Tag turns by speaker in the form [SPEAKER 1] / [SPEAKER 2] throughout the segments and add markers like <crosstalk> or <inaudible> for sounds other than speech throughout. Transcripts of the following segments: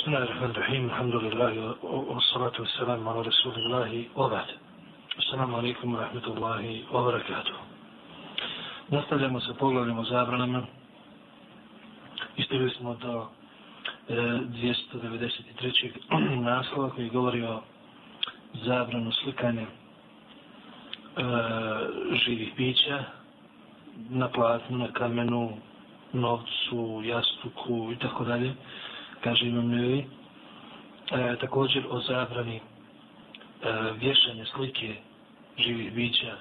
[SPEAKER 1] بسم الله الرحمن الرحيم الحمد لله والصلاة والسلام على رسول الله وبعد السلام عليكم ورحمة الله وبركاته Nastavljamo sa poglavljom o zabranama. Istigli smo do e, 293. <clears throat> naslova koji govori o zabranu slikanja e, živih bića na platnu, na kamenu, novcu, jastuku i tako dalje kaže imam nevi, e, također o zabrani e, vješanje slike živih bića e,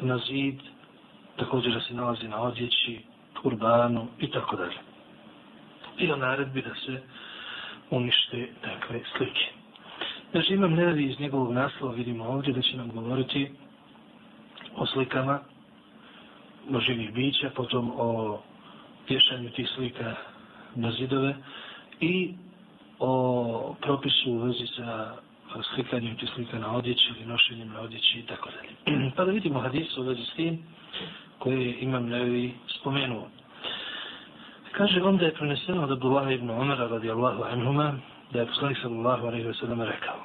[SPEAKER 1] na zid, također da se nalazi na odjeći, turbanu i tako dalje. I o naredbi da se unište takve slike. Znači imam nevi iz njegovog naslova, vidimo ovdje da će nam govoriti o slikama o živih bića, potom o vješanju tih slika na zidove i o propisu u vezi sa slikanjem ti slika na odjeći ili nošenjem na odjeći i tako dalje. Pa da vidimo hadis u vezi s tim koje imam nevi spomenuo. Kaže onda je preneseno od Abdullah ibn Umara radijallahu anhuma da je poslanik sallallahu alaihi wa sallam rekao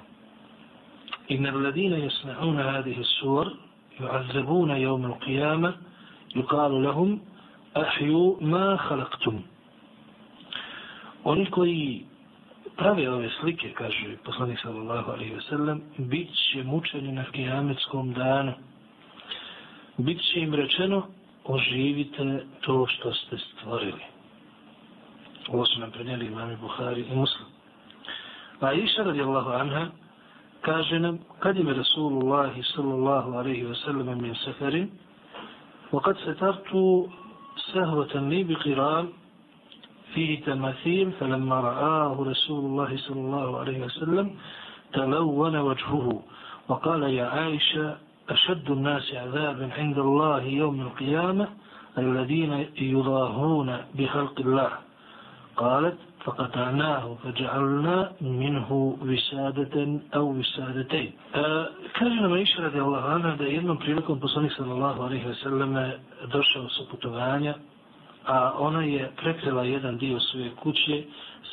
[SPEAKER 1] Inna alladine jasna'una hadihi sur yu'azzabuna yawm al-qiyama yuqalu lahum ahju ma khalaqtum Oni koji prave ove slike, kaže poslanik sallallahu alaihi ve sellem, bit će mučeni na kijametskom danu. Bit će im rečeno, oživite to što ste stvorili. Ovo su nam prenijeli imami Buhari i Muslim. A iša radijallahu anha, kaže nam, kad ime Rasulullah sallallahu alaihi ve sellem min seferin, وقد سترت سهوة لي بقرام فيه تماثيل فلما رآه رسول الله صلى الله عليه وسلم تلون وجهه وقال يا عائشة أشد الناس عذابا عند الله يوم القيامة الذين يضاهون بخلق الله. قالت فقطعناه فجعلنا منه وسادة أو وسادتين. كان ما يشرد الله عنه da jednom prilikom poslanik sallallahu alaihi ve selleme došao a ona je prekrila jedan dio svoje kuće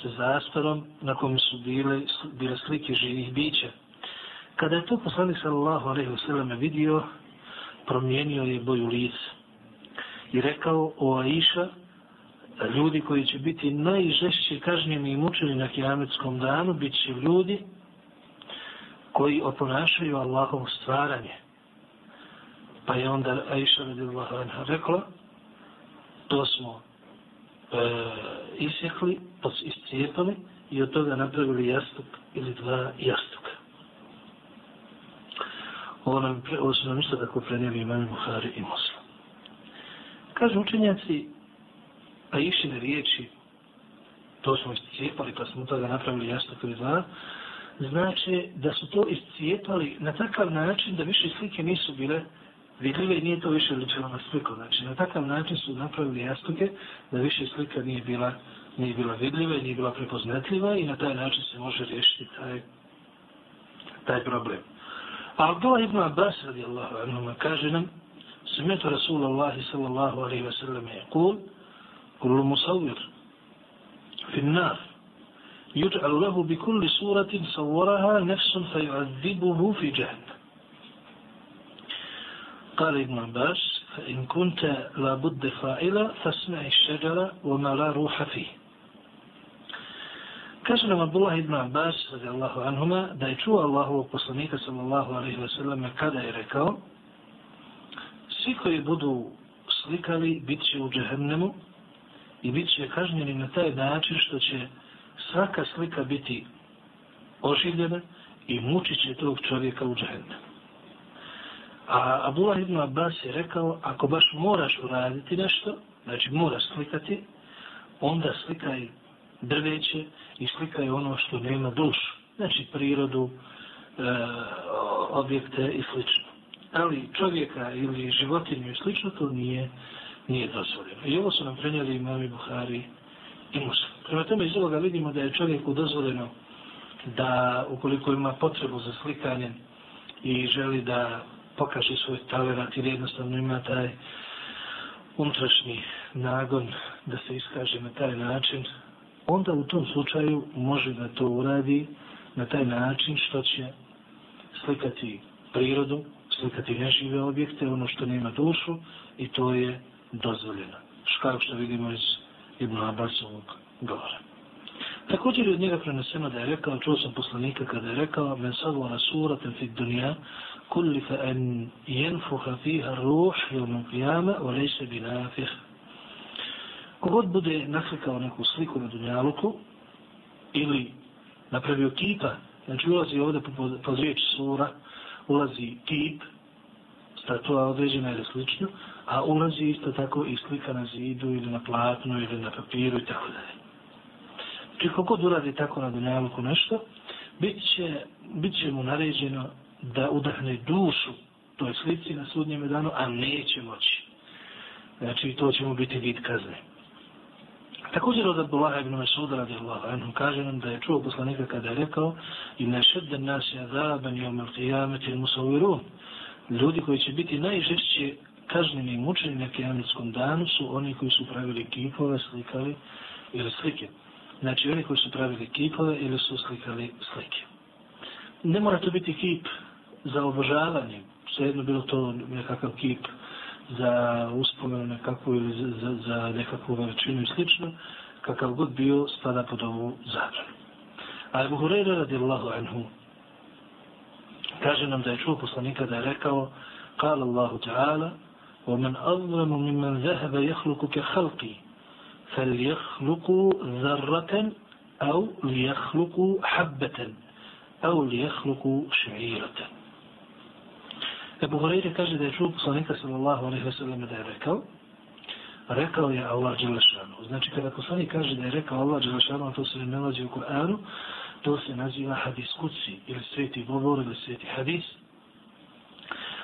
[SPEAKER 1] sa zastarom na kojem su bile, bile slike živih bića. Kada je to poslanik sallallahu alaihi wasallam vidio, promijenio je boju lica i rekao o Aisha, ljudi koji će biti najžešće kažnjeni i mučeni na kijametskom danu, bit će ljudi koji oponašaju Allahovo stvaranje. Pa je onda Aisha radijallahu anha rekla, to smo e, isjekli, pa iscijepali i od toga napravili jastuk ili dva jastuka. Ovo, nam, ovo su nam isto tako prenijeli imami Buhari i Muslim. Kažu učenjaci, a išine riječi, to smo iscijepali pa smo od toga napravili jastuk ili dva, znači da su to iscijepali na takav način da više slike nisu bile vidljive i nije to više ličilo na sliku. Znači, na takav način su napravili jastuke da više slika nije bila, nije bila vidljiva i nije bila prepoznatljiva i na taj način se može riješiti taj, taj problem. A Abdullah ibn Abbas radijallahu anhu kaže nam سمعت رسول الله صلى الله عليه وسلم يقول كل مصور في النار يجعل له بكل صورة صورها نفس فيعذبه في جهنم قال ابن عباس فإن كنت لابد فاعلا فاسمع الشجرة وما لا روح فيه Kaže nam Abdullah ibn Abbas, radijallahu anhuma, da je čuo Allahovog poslanika, sallallahu alaihi wa sallam, kada je rekao, svi koji budu slikali, bit će u džehennemu i bit će kažnjeni na taj način što će svaka slika biti oživljena i mučit će tog čovjeka u džehennemu. A Abdullah ibn Abbas je rekao, ako baš moraš uraditi nešto, znači moraš slikati, onda slikaj drveće i slikaj ono što nema dušu. Znači prirodu, e, objekte i slično. Ali čovjeka ili životinju i slično to nije, nije dozvoljeno. I ovo su nam prenijeli imami Buhari i Musa. Prema tome iz ovoga vidimo da je čovjeku dozvoljeno da ukoliko ima potrebu za slikanje i želi da pokaže svoj talent ili jednostavno ima taj unutrašnji nagon da se iskaže na taj način, onda u tom slučaju može da to uradi na taj način što će slikati prirodu, slikati nežive objekte, ono što nema dušu i to je dozvoljeno. Škao što vidimo iz Ibn Abbasovog govora. Također je od njega preneseno da je rekao, čuo sam poslanika kada je rekao, men savora suratem fi dunja, kullifa en jenfuha fiha ruh ilmu qiyama, o lejse binafih. Kogod bude naslikao neku sliku na dunjaluku, ili napravio kipa, znači ulazi ovdje po, po riječ sura, ulazi kip, statua određena ili slično, a ulazi isto tako i slika na zidu ili na platnu ili na papiru i tako dalje. Či kogod uradi tako na dunjaluku nešto, bit će, bit će mu naređeno da udahne dušu toj slici na sudnjem danu, a neće moći. Znači, to će mu biti vid kazne. Također od Abdullah ibn Mas'ud radijallahu anhu kaže nam da je čuo poslanika kada je rekao i ne šedde nas je azaban i omel qiyameti il musavirun. Ljudi koji će biti najžešće kažnjeni i mučeni na kijametskom danu su oni koji su pravili kipove, slikali ili slike. Znači oni koji su pravili kipove ili su slikali slike. Ne mora to biti kip za obožavanje. Svejedno bilo to nekakav kip za uspomenu nekakvu ili za, za, za nekakvu veličinu i slično, kakav god bio spada pod ovu zabranu. A Ebu Hureyre radijallahu anhu kaže nam da je čuo poslanika da je rekao قال الله تعالى ومن أظلم ممن ذهب يخلق كخلقي فليخلقوا ذرة أو ليخلقوا حبة أو ليخلقوا شعيرة Ebu Horeire kaže da je čuo poslanika sallallahu alaihi wasallam da je rekao, rekao je Allah Đelešanu. Znači kada poslanik kaže da je rekao Allah Đelešanu, to se ne nalazi u Kur'anu, to se naziva hadis kuci ili sveti govor ili sveti hadis.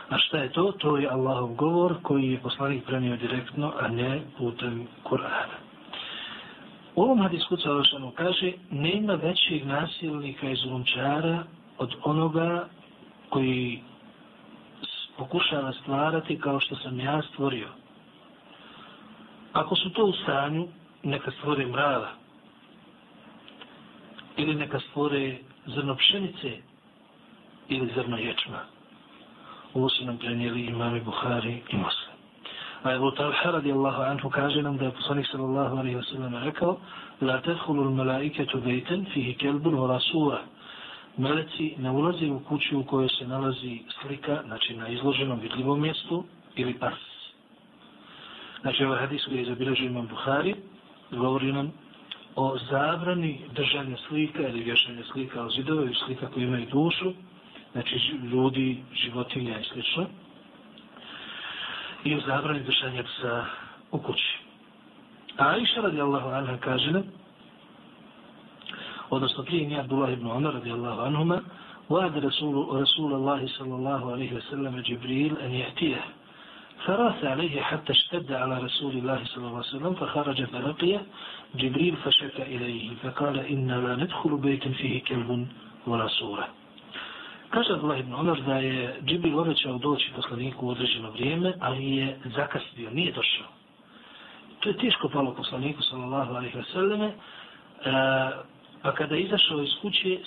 [SPEAKER 1] A šta je to? To je Allahov govor koji je poslanik prenio direktno, a ne putem Kur'ana. U ovom hadisku Đelešanu kaže, nema većeg nasilnika i zlomčara od onoga koji pokušava stvarati kao što sam ja stvorio. Ako su to u stanju, neka stvore mrava. Ili neka stvore zrno pšenice ili zrno ječma. Ovo su nam prenijeli imami Buhari i Muslim. A Ebu Talha radijallahu anhu kaže nam da je poslanik sallallahu alaihi wa sallam rekao La tehulul melaiketu bejten fihi kelbun vola sura meleci ne ulaze u kuću u kojoj se nalazi slika, znači na izloženom vidljivom mjestu, ili pars. Znači ovaj hadis koji je zabilježio imam Buhari, govori nam o zabrani držanja slika ili vješanja slika o zidove i slika koji imaju dušu, znači ljudi, životinja i slično I o zabrani držanja psa u kući. A iša radi Allahu anha kaže nam, odnosno prije nje Abdullah ibn Umar radijallahu anhuma, وعد رسول, رسول الله صلى الله عليه وسلم جبريل أن يأتيه فراث عليه حتى اشتد على رسول الله صلى الله عليه وسلم فخرج فلقيه جبريل فشك إليه فقال إنا لا ندخل بيتا فيه كلب ولا صورة Kaže Allah ibn Umar da je Džibril obećao doći poslaniku u određeno vrijeme, ali je zakasnio, nije došao. To je teško palo poslaniku, sallallahu alaihi wa sallame, e, Pa kada je izašao iz kuće,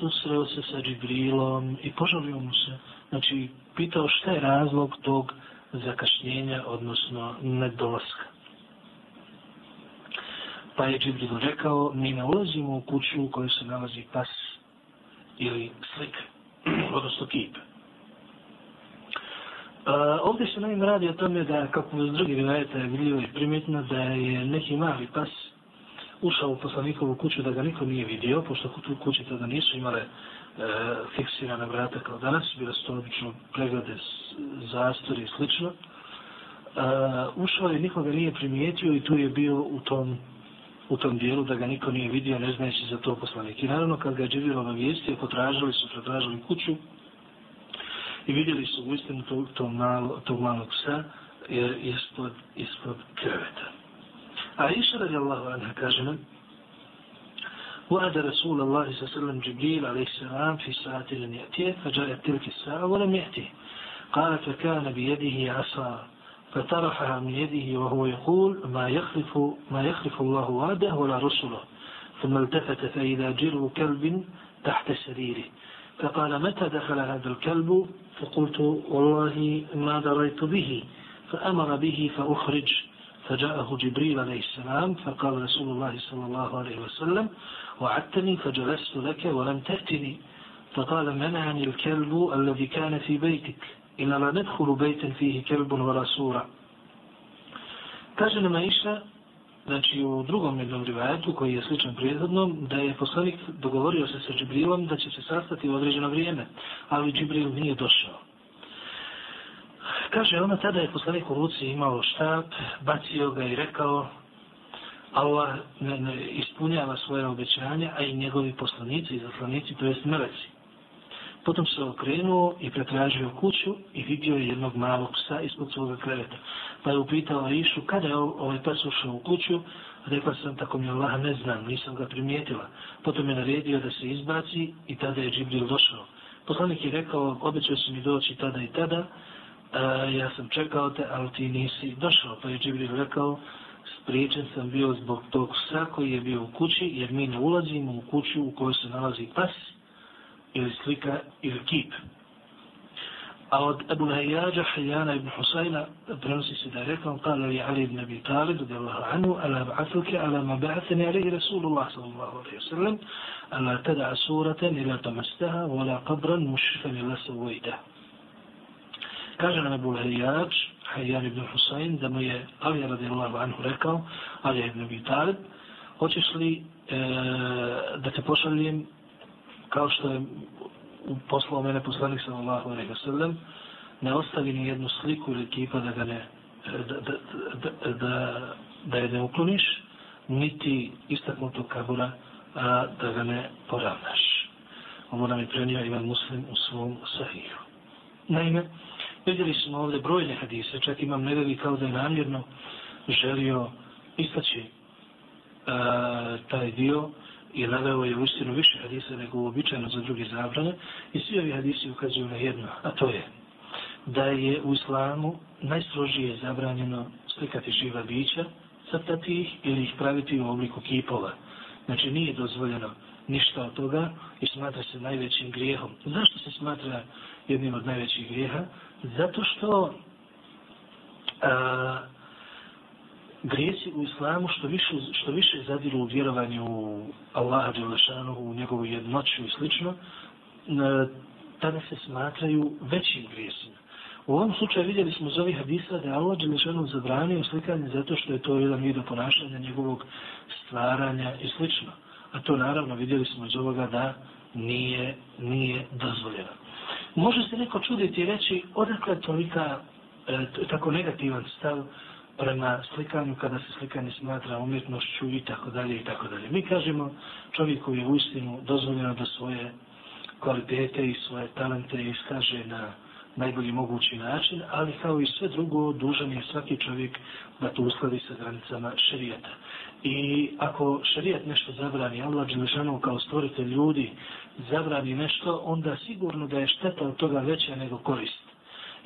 [SPEAKER 1] susreo se sa Džibrilom i požalio mu se. Znači, pitao šta je razlog tog zakašnjenja, odnosno nedolaska. Pa je Džibril rekao, mi ne ulazimo u kuću u kojoj se nalazi pas ili slika odnosno kip. Uh, e, ovdje se naim radi o tome da, kako s drugi vivajeta je vidljivo i primjetno, da je neki mali pas ušao u poslanikovu kuću da ga niko nije vidio, pošto tu kuće tada nisu imale e, fiksirane vrata kao danas, bile su to obično preglede zastori i slično. E, ušao je, nikoga nije primijetio i tu je bio u tom u tom dijelu da ga niko nije vidio, ne znajući za to poslanik. I naravno, kad ga je Džibril obavijestio, potražili su, pretražili kuću i vidjeli su u istinu tog, tog, malo, tog malog psa jer ispod, ispod kreveta. عائشة رضي الله عنها كاجنا وعد رسول الله صلى الله عليه وسلم جبريل عليه السلام في ساعة لن يأتيه فجاءت تلك الساعة ولم يأتيه قال فكان بيده عصا فطرحها من يده وهو يقول ما يخلف ما يخلف الله وعده ولا رسله. ثم التفت فإذا جرو كلب تحت سريره. فقال متى دخل هذا الكلب؟ فقلت والله ما دريت به. فأمر به فأخرج. فجاءه جبريل عليه السلام فقال رسول الله صلى الله عليه وسلم وعدتني فجلست لك ولم تأتني. فقال منعني الكلب الذي كان في بيتك. Ina la nedhulu bejten fihi kelbun vala sura. Kaže nam Aisha, znači u drugom jednom rivajetu koji je sličan prijedodnom, da je poslanik dogovorio se sa Džibrilom da će se sastati u određeno vrijeme, ali Džibril nije došao. Kaže ona, tada je poslanik u ruci imao štap, bacio ga i rekao, Allah ne, ne, ispunjava svoje obećanje, a i njegovi poslanici i zaslanici, to jest meleci. Potom se okrenuo i pretražio kuću i vidio je jednog malog psa ispod svoga kreveta. Pa je upitao Išu kada je ovaj pas ušao u kuću. Rekla sam tako mi Allah ne znam, nisam ga primijetila. Potom je naredio da se izbaci i tada je Džibril došao. Poslanik je rekao, obećao si mi doći tada i tada, a, ja sam čekao te, ali ti nisi došao. Pa je Džibril rekao, spriječen sam bio zbog tog psa koji je bio u kući, jer mi ne ulazimo u kuću u kojoj se nalazi pas ili slika ili kip. A od Ebu Hajađa, Hajjana ibn Husayna, prenosi se da je rekao, kala li Ali ibn Abi Talib, radi Allahu anhu, ala ba'athuke, ala ma ba'athani alihi Rasulullah sallallahu alaihi wasallam, ala tada'a suratan ila tamastaha, wala qabran mušifan ila savojda. Kaže nam Ebu Hajađ, Hajjan ibn Husayn, da mu je Ali radi Allahu anhu rekao, Ali ibn Abi Talib, hoćeš li e, da te pošaljem kao što je poslao mene poslanik sallallahu alejhi ve sellem ne ostavi ni jednu sliku ili kipa da ga ne da, da, da, da, da je ne ukloniš niti istaknutog kabura a da ga ne poravnaš ovo nam je prenio Ivan Muslim u svom sahihu. naime vidjeli smo ovdje brojne hadise čak imam nevevi kao da je namjerno želio istaći a, taj dio i naveo je uistinu više hadisa nego uobičajeno za druge zabrane i svi ovi hadisi ukazuju na jedno, a to je da je u islamu najstrožije zabranjeno slikati živa bića, crtati ih ili ih praviti u obliku kipova. Znači nije dozvoljeno ništa od toga i smatra se najvećim grijehom. Zašto se smatra jednim od najvećih grijeha? Zato što a, grijesi u islamu što više, što više zadiru u vjerovanju u Allaha Đelešanu, u njegovu jednoću i slično, tada se smatraju većim grijesima. U ovom slučaju vidjeli smo iz ovih hadisa da je Allah Đelešanu zabranio slikanje zato što je to jedan vid ponašanja njegovog stvaranja i slično. A to naravno vidjeli smo iz ovoga da nije, nije dozvoljeno. Može se neko čuditi i reći odakle tolika e, tako negativan stav prema slikanju kada se slikanje smatra umjetnošću i tako dalje i tako dalje. Mi kažemo čovjeku je uistinu dozvoljeno da svoje kvalitete i svoje talente iskaže na najbolji mogući način, ali kao i sve drugo, dužan je svaki čovjek da to uskladi sa granicama šarijeta. I ako šerijat nešto zabrani, Allah Đelešanu kao stvoritelj ljudi zabrani nešto, onda sigurno da je šteta od toga veća nego korist.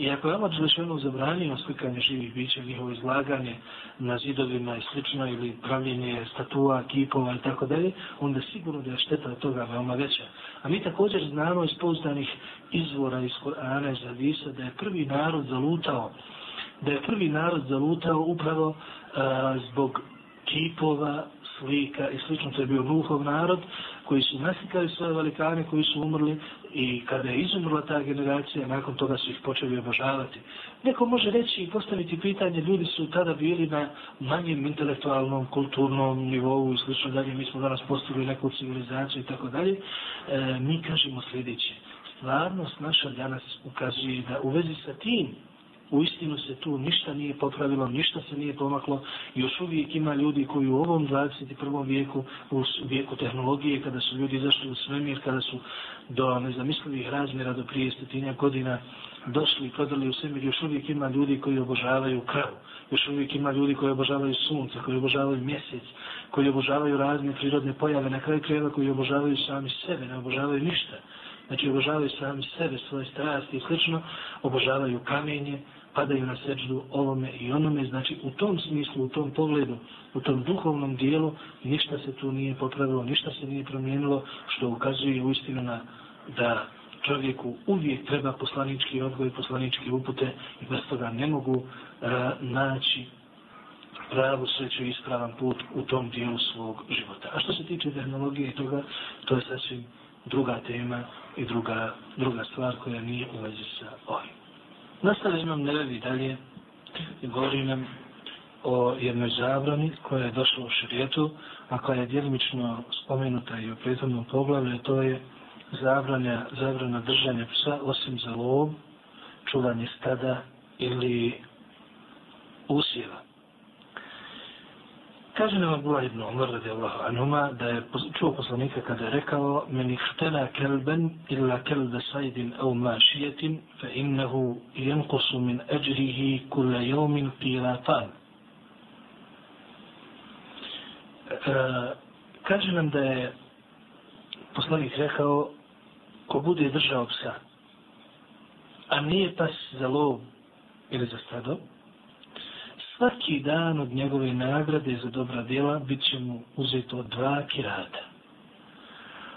[SPEAKER 1] I ako je Allah Đelešanu zabranio slikanje živih bića, njihovo izlaganje na zidovima i slično, ili pravljenje statua, kipova i tako dalje, onda sigurno da je šteta od toga veoma veća. A mi također znamo iz pouzdanih izvora iz Korana i Zavisa da je prvi narod zalutao, da je prvi narod zalutao upravo a, zbog kipova, slika i slično. To je bio Nuhov narod koji su naslikali svoje velikane koji su umrli i kada je izumrla ta generacija, nakon toga su ih počeli obožavati. Neko može reći i postaviti pitanje, ljudi su tada bili na manjem intelektualnom, kulturnom nivou i slično dalje, mi smo danas postavili neku civilizaciju i tako dalje. E, mi kažemo sljedeće, stvarnost naša danas ukazuje da u vezi sa tim u istinu se tu ništa nije popravilo, ništa se nije pomaklo. Još uvijek ima ljudi koji u ovom 21. vijeku, u vijeku tehnologije, kada su ljudi izašli u svemir, kada su do nezamislivih razmjera do prije stotinja godina došli i prodali u svemir, još uvijek ima ljudi koji obožavaju kravu. Još uvijek ima ljudi koji obožavaju sunce, koji obožavaju mjesec, koji obožavaju razne prirodne pojave, na kraju krajeva koji obožavaju sami sebe, ne obožavaju ništa. Znači obožavaju sami sebe, svoje strasti i slično, obožavaju kamenje, padaju na seđu ovome i onome, znači u tom smislu, u tom pogledu, u tom duhovnom dijelu, ništa se tu nije popravilo, ništa se nije promijenilo, što ukazuje u istinu na da čovjeku uvijek treba poslanički odgoj, poslanički upute i bez toga ne mogu uh, naći pravu sreću i ispravan put u tom dijelu svog života. A što se tiče tehnologije i toga, to je sasvim druga tema i druga, druga stvar koja nije u vezi sa ovim. Nastavlja imam nevevi dalje i govori nam o jednoj zabrani koja je došla u širijetu, a koja je djelimično spomenuta i u prethodnom poglavlju, to je zabranja, zabrana držanja psa osim za lov, čuvanje stada ili usjeva. Kaže nam Abdullah ibn Umar radijallahu anhuma da je čuo poslanika kada je rekao men ihtela kelben illa kelbe sajdin au mašijetin fa innehu jenkusu min eđrihi kule jomin piratan. E, kaže nam da je poslanik rekao ko bude držao psa a nije pas za lov ili za stado, svaki dan od njegove nagrade za dobra djela bit će mu uzeto dva kirata.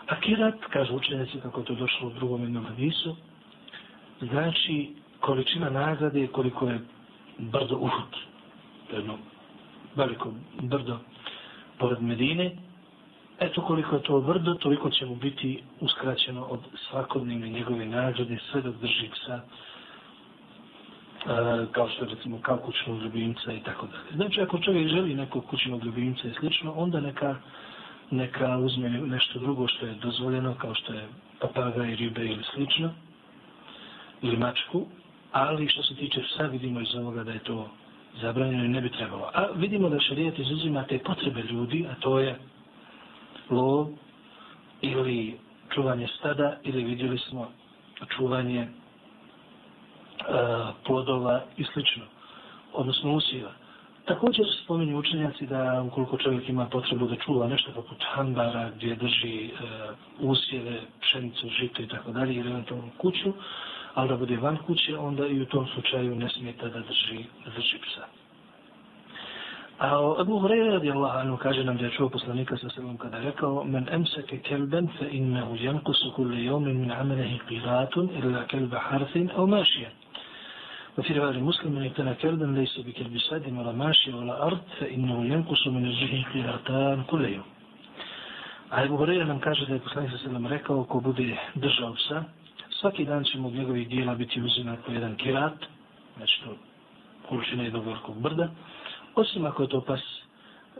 [SPEAKER 1] A kirat, kažu učenjaci kako to došlo u drugom jednom hadisu, znači količina nagrade koliko je brdo Uhud. Jedno veliko brdo pored Medine. Eto koliko je to brdo, toliko će mu biti uskraćeno od svakodnevne njegove nagrade sve dok drži psa E, kao što recimo kao kućnog ljubimca i tako dalje. Znači ako čovjek želi nekog kućnog ljubimca i slično, onda neka neka uzme nešto drugo što je dozvoljeno, kao što je papaga i ribe ili slično, ili mačku, ali što se tiče psa, vidimo iz ovoga da je to zabranjeno i ne bi trebalo. A vidimo da šarijet izuzima te potrebe ljudi, a to je lov ili čuvanje stada, ili vidjeli smo čuvanje E, plodova i slično, odnosno usjeva. Također se spominju učenjaci da ukoliko čovjek ima potrebu da čuva nešto poput hanbara gdje drži e, usjeve, pšenicu, žito i tako dalje, ili eventualno kuću, ali da bude van kuće, onda i u tom slučaju ne smijeta da drži, da drži psa. A Abu Hurajra radi Allah anu kaže nam da je čuo poslanika sa sebom kada je rekao men emseke kelben fe innehu jankusu kulli jomin min amelehi qiratun illa kelba harfin au mašijan. وفي رواية مسلم من ابتنى كلبا ليس بكلب ساد ولا ماشي ولا أرض فإنه ينقص من الزهن قيرتان كل يوم A Ebu Horeira nam kaže da je poslanik sa selem rekao ko bude držao psa, svaki dan će mu od njegovih dijela biti uzimat po jedan kirat, znači to količina jednog velikog brda, osim ako je to pas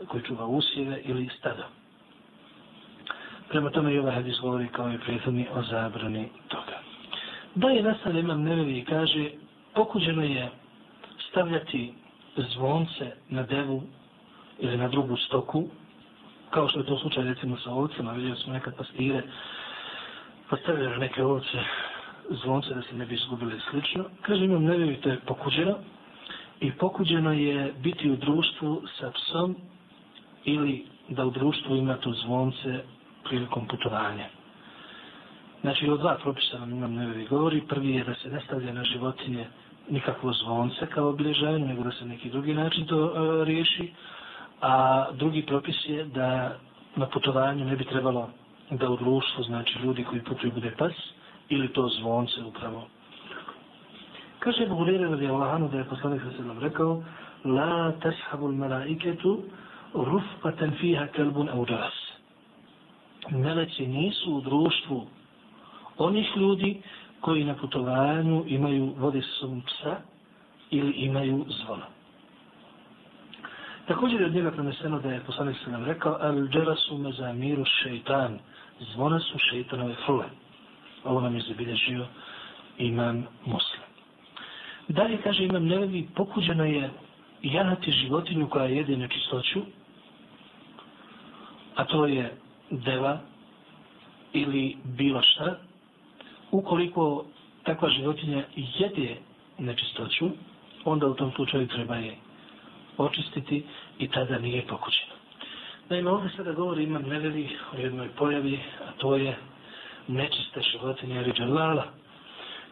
[SPEAKER 1] koji čuva usjeve ili stada. Prema tome i ovaj hadis govori kao i prethodni o zabrani toga. Da je nastavlja imam nevevi i kaže pokuđeno je stavljati zvonce na devu ili na drugu stoku, kao što je to slučaj recimo sa ovcama, vidjeli smo nekad pastire, pa stavljaju neke ovce zvonce da se ne bi izgubili slično. Kaže imam ne vidite je pokuđeno i pokuđeno je biti u društvu sa psom ili da u društvu ima to zvonce prilikom putovanja. Znači, o dva propisa nam imam nevevi govori. Prvi je da se ne stavlja na životinje nikakvo zvonce kao obilježavanje, nego da se neki drugi način to e, riješi. A drugi propis je da na putovanju ne bi trebalo da u društvu, znači ljudi koji putuju bude pas, ili to zvonce upravo. Kaže Buhurire radi Allahanu da je poslanik sa nam rekao La tashabu malaiketu rufqatan fiha kalbun au ras. Meleci nisu u društvu onih ljudi koji na putovanju imaju vode sunca sobom psa ili imaju zvona. Također je od njega preneseno da je poslanik se nam rekao al džerasu me za miru šeitan zvona su šeitanove frule. Ovo nam je zabilježio imam muslim. Dalje kaže imam nevevi pokuđeno je janati životinju koja jede nečistoću a to je deva ili bilo šta ukoliko takva životinja jede nečistoću, onda u tom slučaju treba je očistiti i tada nije pokućeno. Naime, ovdje sada govori imam neveli o jednoj pojavi, a to je nečista životinja ili džalala.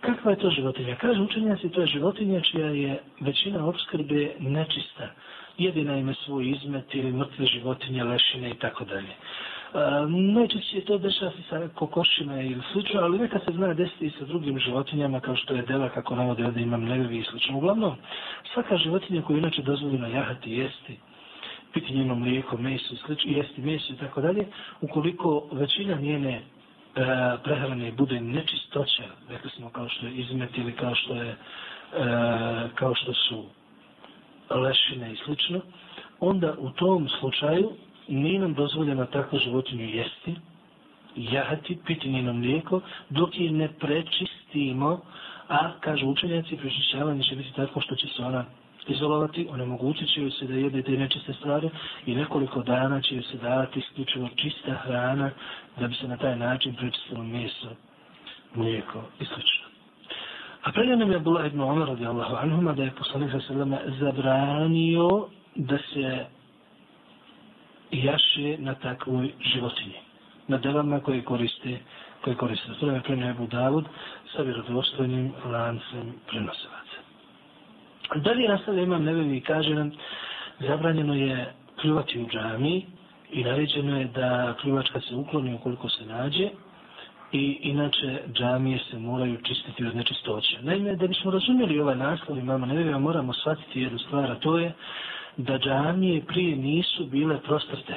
[SPEAKER 1] Kakva je to životinja? Kaže učenjaci, to je životinja čija je većina obskrbe nečista. Jedina ime svoj izmet ili mrtve životinje, lešine i tako dalje. E, najčešće to dešava se sa kokošima ili slično, ali neka se zna desiti i sa drugim životinjama kao što je dela, kako navode ovdje imam nevevi i slično. Uglavnom, svaka životinja koju inače dozvoljeno jahati, jesti, piti njeno mlijeko, meso i slično, jesti meso i tako dalje, ukoliko većina njene e, prehrane bude nečistoća, rekli smo kao što je izmet ili kao što je e, kao što su lešine i slično, onda u tom slučaju nije nam dozvoljeno takvu životinju jesti, jahati, piti njeno mlijeko, dok je ne prečistimo, a, kažu učenjaci, prečišćavanje će biti tako što će se ona izolovati, onemogućit će se da jede te nečiste stvari i nekoliko dana će se davati isključivo čista hrana da bi se na taj način prečistilo meso, mlijeko i sl. A prije nam je bilo jedno ono radi Allahu anhuma da je poslanik sa sveme zabranio da se jaše na takvoj životinji. Na delama koje koriste koje koriste. To je prenio Ebu Davud sa vjerodostojnim lancem prenosivaca. Dalje nastavlja imam nebevi i kaže nam zabranjeno je pljuvati u džami i naređeno je da pljuvačka se ukloni ukoliko se nađe i inače džamije se moraju čistiti od nečistoća. Naime, da bismo razumjeli ovaj naslov imama nebevi, moramo shvatiti jednu stvar, a to je da džamije prije nisu bile prostrte.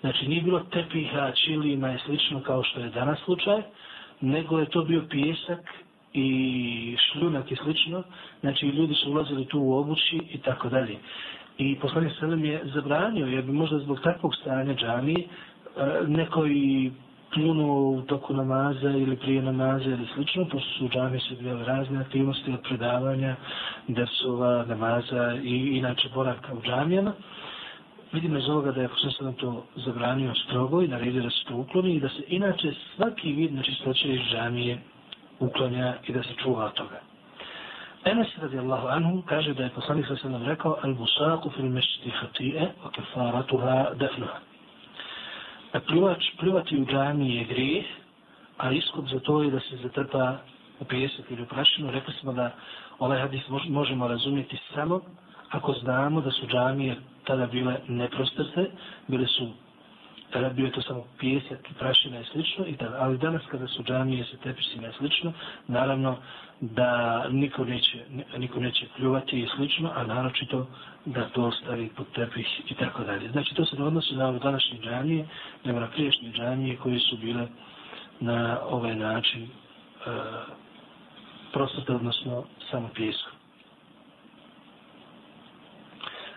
[SPEAKER 1] Znači nije bilo tepiha, čilima i slično kao što je danas slučaj, nego je to bio pijesak i šljunak i slično. Znači ljudi su ulazili tu u obući i tako dalje. I poslanik Selem je zabranio, jer bi možda zbog takvog stanja džamije e, neko i pljunuo u toku namaza ili prije namaza ili slično, pošto su u džami se bile razne aktivnosti od predavanja, dersova, namaza i inače boravka u džamijama. Vidimo iz ovoga da je posljedno to zabranio strogo i naredio da se to ukloni i da se inače svaki vid nečistoće iz džamije uklonja i da se čuva od toga. Enes radijallahu anhu kaže da je poslanik sa sallam rekao al-busaku fil mešti hati'e o kefaratuha defnuha da plivač, plivati u džami je grijeh, a iskup za to je da se zatrpa u pijesak ili u prašinu. Rekli smo da ovaj hadis možemo razumjeti samo ako znamo da su džamije tada bile neprostrte, bile su tada bio to samo pijesak, prašina i slično, i tada, ali danas kada su džamije sa tepisima i slično, naravno da niko neće, niko neće pljuvati i slično, a naročito da to ostavi pod tepih i tako dalje. Znači to se ne odnosi na ove današnje džamije, nego na priješnje džamije koje su bile na ovaj način e, prostote, odnosno samo pijesku.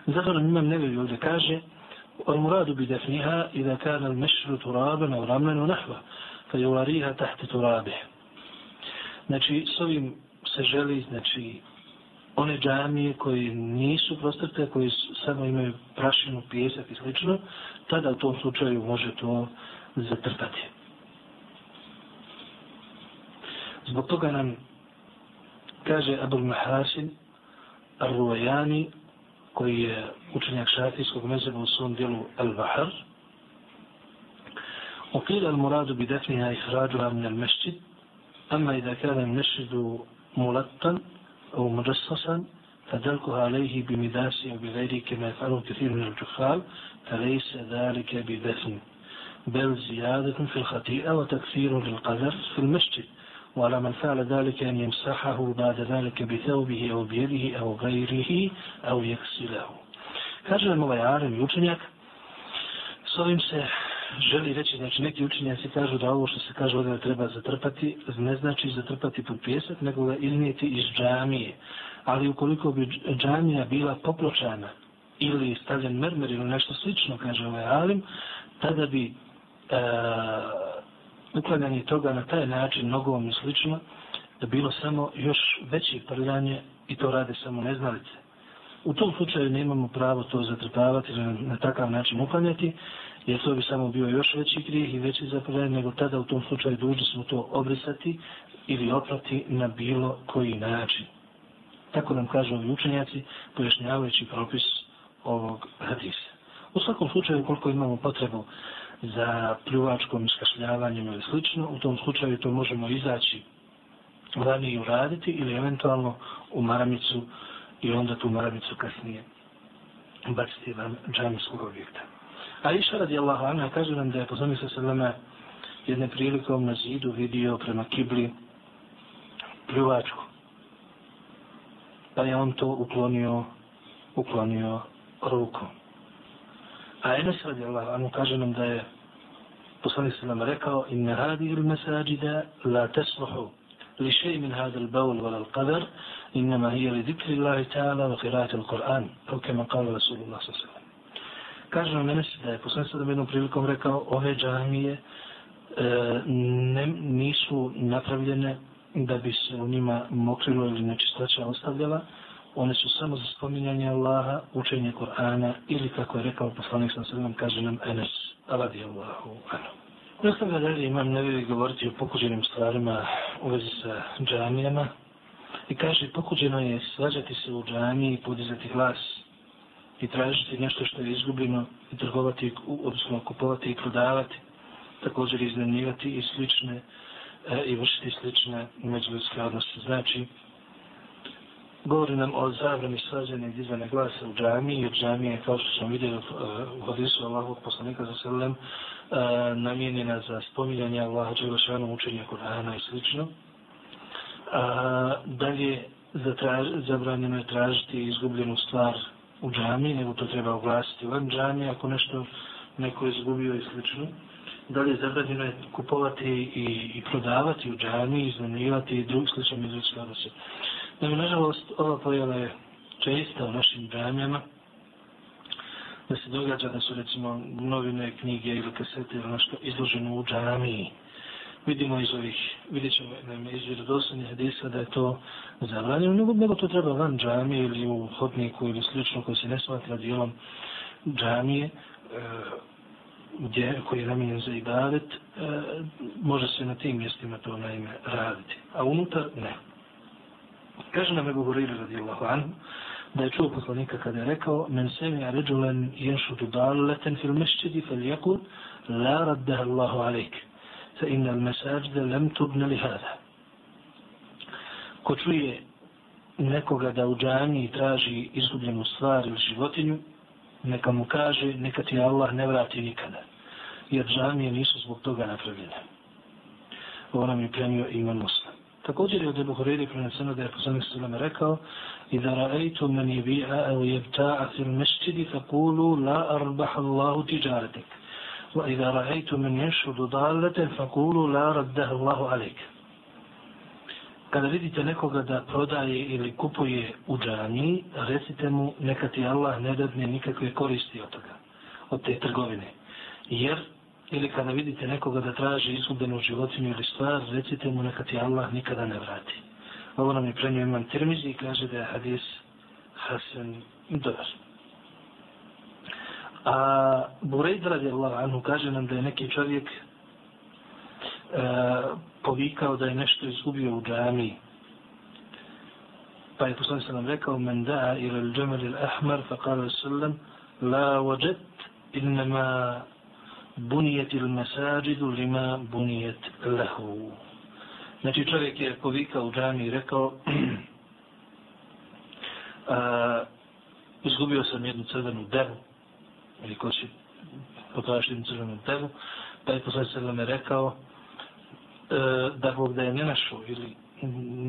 [SPEAKER 1] Zato nam imam nevelji ovdje kaže, والمراد بدفنها إذا كان المشر ترابا أو رملا ونحوه فيواريها تحت ترابه Znači, s ovim se želi, znači, one džamije koje nisu prostrte, koje samo imaju prašinu, pijesak i slično, tada u tom slučaju može to zatrpati. Zbog toga nam kaže Abul Mahasin, Ar-Ruajani, koji je učenjak šafijskog mezeba u svom dijelu Al-Bahar. وقيل المراد بدفنها إخراجها من المسجد أما إذا كان المسجد ملطا أو مجصصا فدلكها عليه بمداس أو بغيره كما يفعله كثير من الجخال فليس ذلك بدفن بل زيادة في الخطيئة وتكثير للقذر في المسجد وعلى من فعل ذلك أن يمسحه بعد ذلك بثوبه أو بيده أو غيره أو يكسله Kaže nam ovaj Arem i učenjak, s ovim se želi reći, znači neki učenjaci kažu da ovo što se kaže ovdje treba zatrpati, ne znači zatrpati pod pjesak, nego ga iznijeti iz džamije. Ali ukoliko bi džamija bila popločana ili stavljen mermer ili nešto slično, kaže ovaj Alim, tada bi e, uklanjanje toga na taj način, nogom i slično, da bilo samo još veće prljanje i to rade samo neznalice. U tom slučaju ne imamo pravo to zatrpavati ili na takav način uklanjati, jer to bi samo bio još veći grijeh i veći zapravljanje, nego tada u tom slučaju dužni smo to obrisati ili oprati na bilo koji način. Tako nam kažu ovi učenjaci, pojašnjavajući propis ovog hadisa. U svakom slučaju, koliko imamo potrebu za pljuvačkom iskašljavanjem ili slično, u tom slučaju to možemo izaći ranije uraditi ili eventualno u maramicu i onda tu maramicu kasnije baciti van džamijskog objekta. A iša radi Allah, Ana kaže nam da je poslanik sa sveme jedne prilikom na zidu vidio prema kibli pljuvačku. Pa je on to uklonio, uklonio rukom. A Enes radi Allah, Ana kaže nam da je poslanik sa sveme rekao inne radi il mesađida la tesluhu li šeji min hada l-baul wala l-qadar innama hija li zikri Allahi ta'ala wa qira'ati l-Qur'an. Kao kema kala Rasulullah sa sveme. Kaže nam Enes da je poslanik sa jednom prilikom rekao ove džamije e, ne, nisu napravljene da bi se u njima mokrilo ili nečistoća ostavljala, one su samo za spominjanje Allaha, učenje Kur'ana ili kako je rekao poslanik sa sredom, kaže nam Enes, radi Allahu anu. Nastavlja dalje imam nevi govoriti o pokuđenim stvarima u vezi sa džamijama i kaže pokuđeno je svađati se u džamiji i podizati glas i tražiti nešto što je izgubljeno i trgovati, odnosno kupovati i prodavati također iznenjivati i slične e, i vršiti slične međuljudske odnose. Znači, govori nam o zabrani svađanja i dizvane glasa u džami i džamije, kao što smo vidjeli eh, u hadisu Allahog poslanika za selem, eh, namijenjena za spominjanje Allaha Đelešanu, učenja Kur'ana i slično. A, dalje, zabranjeno je tražiti izgubljenu stvar u džami, nego to treba oglasiti van džami, ako nešto neko je izgubio i slično dalje zabranjeno je kupovati i, i prodavati u džami, iznanivati i drug sličan izvrske odnose. Nažalost, ova pojava je česta u našim džamijama, da se događa da su recimo novine, knjige ili kasete ili nešto izloženo u džamiji. Vidimo iz ovih, vidjet ćemo naime, iz vjerodosanje hadisa da je to zabranjeno, nego, nego to treba van džamije ili u hodniku ili slično koji se ne smatra dijelom džamije, e, gdje, koji je namijen za ibadet, e, može se na tim mjestima to naime raditi. A unutar ne. Kaže nam Ebu Huriri radijallahu anhu, da je čuo poslanika kada je rekao men semi a ređulen jenšutu daleten fil mešćidi fel jakul la raddeha Allahu alaik fa inna al mesađde lem tubne li hada. Ko čuje nekoga da u džaniji traži izgubljenu stvar ili životinju, neka mu kaže, neka ti Allah ne vrati nikada. Jer džamije nisu zbog toga napravljene. Ovo nam je prenio iman muslim. Također je od Ebu Horeiri preneseno da je poslanik sallam rekao i da ra'ajtu men je bi'a au jebta'a fil mešćidi fa kulu la arbaha Allahu tijaratik Wa idha ra'aytu man yashhudu dallatan faqulu la raddaha Allahu alayk kada vidite nekoga da prodaje ili kupuje u džani, recite mu neka ti Allah ne dadne nikakve koristi od toga, od te trgovine. Jer, ili kada vidite nekoga da traži izgubljenu životinju ili stvar, recite mu neka ti Allah nikada ne vrati. Ovo nam je prenio imam Tirmizi i kaže da je hadis Hasan dobar. A Burejd radi Allah anhu kaže nam da je neki čovjek e, povikao da je nešto izgubio u džami. Pa je poslanik sallam rekao, men da'a ila al-jamal il-ahmar, fa kala sallam, la wajet innama bunijet il mesađidu lima bunijet lehu. Znači čovjek je povika u džami i rekao, <clears throat> a, izgubio sam jednu crvenu devu, ili ko će potražiti jednu crvenu devu, pa je poslanik sallam rekao, e, da Bog da je ne našao ili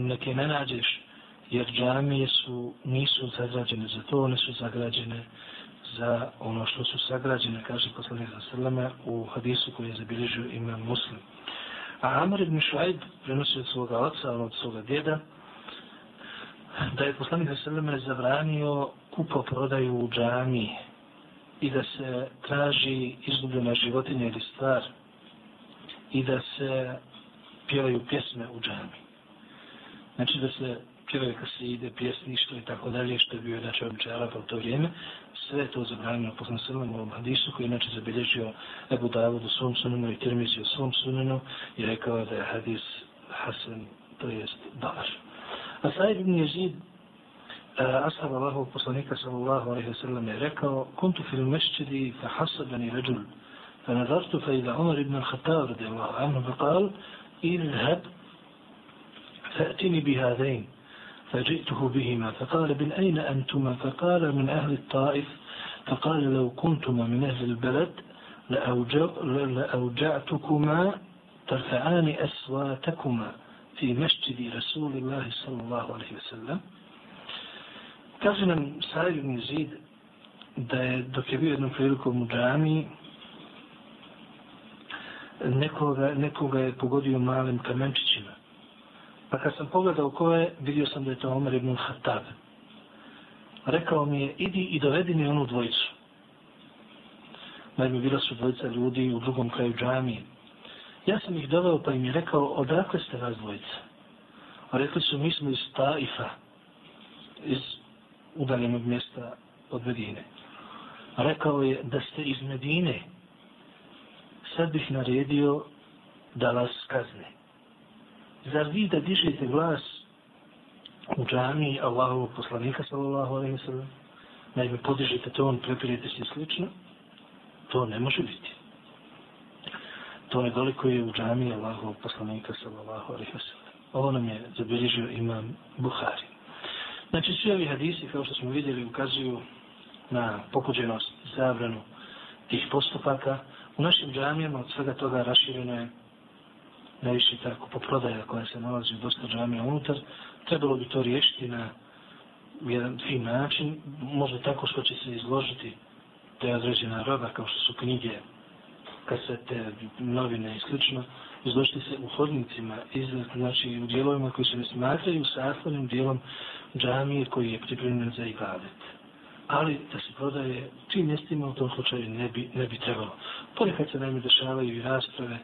[SPEAKER 1] neke ne nađeš, jer džamije su, nisu zagrađene za to, one su sagrađene za ono što su sagrađene, kaže poslanik za srlame, u hadisu koji je zabilježio ime muslim. A Amr ibn Šuaib prenosi od svoga oca, od svoga djeda, da je poslanik za zabranio kupo prodaju u džami i da se traži izgubljena životinja ili stvar i da se pjevaju pjesme u džami. Znači da se pjevaju kad se ide pjesništvo i tako dalje, što je bio znači običaj Arapa u to vrijeme, sve to zabranjeno po sunnom ovom hadisu koji inače zabilježio Ebu Davud u svom sunnenu i Tirmizi u svom sunnenu i rekao da je hadis Hasan, to jest dobar. A Sa'id ibn Jezid e, Ashab Allahov poslanika sallallahu alaihi wasallam je rekao kuntu fil mešćidi fa hasadani ređul fa nadartu fa ila Umar ibn al-Khattab radijallahu anhu bi kal idhab fa'tini bi hadain فجئته بهما فقال من أين أنتما؟ فقال من أهل الطائف. فقال لو كنتما من أهل البلد لأوجعتكما ترفعان أسواتكما في مسجد رسول الله صلى الله عليه وسلم. Kaže nam Sajid ibn Zid da je dok je bio jednom prilikom u nekoga, nekoga je pogodio malim kamenčićima. Pa kad sam pogledao ko je, vidio sam da je to Omer ibn Khattab. Rekao mi je, idi i dovedi mi onu dvojicu. Naime, bila su dvojica ljudi u drugom kraju džamije. Ja sam ih doveo pa im je rekao, odakle ste vas dvojica? A rekli su, mi smo iz Taifa, iz udaljenog mjesta od Medine. A rekao je, da ste iz Medine, sad bih naredio da vas kazne. Zar vi da dižete glas u džami Allahovog poslanika sallallahu alaihi wa sallam, naime podižete ton, prepirete se slično, to ne može biti. To je doliko je u džami Allahovog poslanika sallallahu alaihi wa sallam. Ovo nam je zabilježio imam Buhari. Znači, svi ovi hadisi, kao što smo vidjeli, ukazuju na pokuđenost, zabranu tih postupaka. U našim džamijama od svega toga rašireno je najviše tako po prodaja koja se nalazi u dosta džamija unutar, trebalo bi to riješiti na jedan fin način, možda tako što će se izložiti te određena roba kao što su knjige, kasete, novine i slično, izložiti se u hodnicima, iz, znači u dijelovima koji se ne smatraju sastavnim dijelom džamije koji je pripremljen za ibadet. Ali da se prodaje tim mjestima u tom slučaju ne bi, ne bi trebalo. Ponekad se najme dešavaju i rasprave,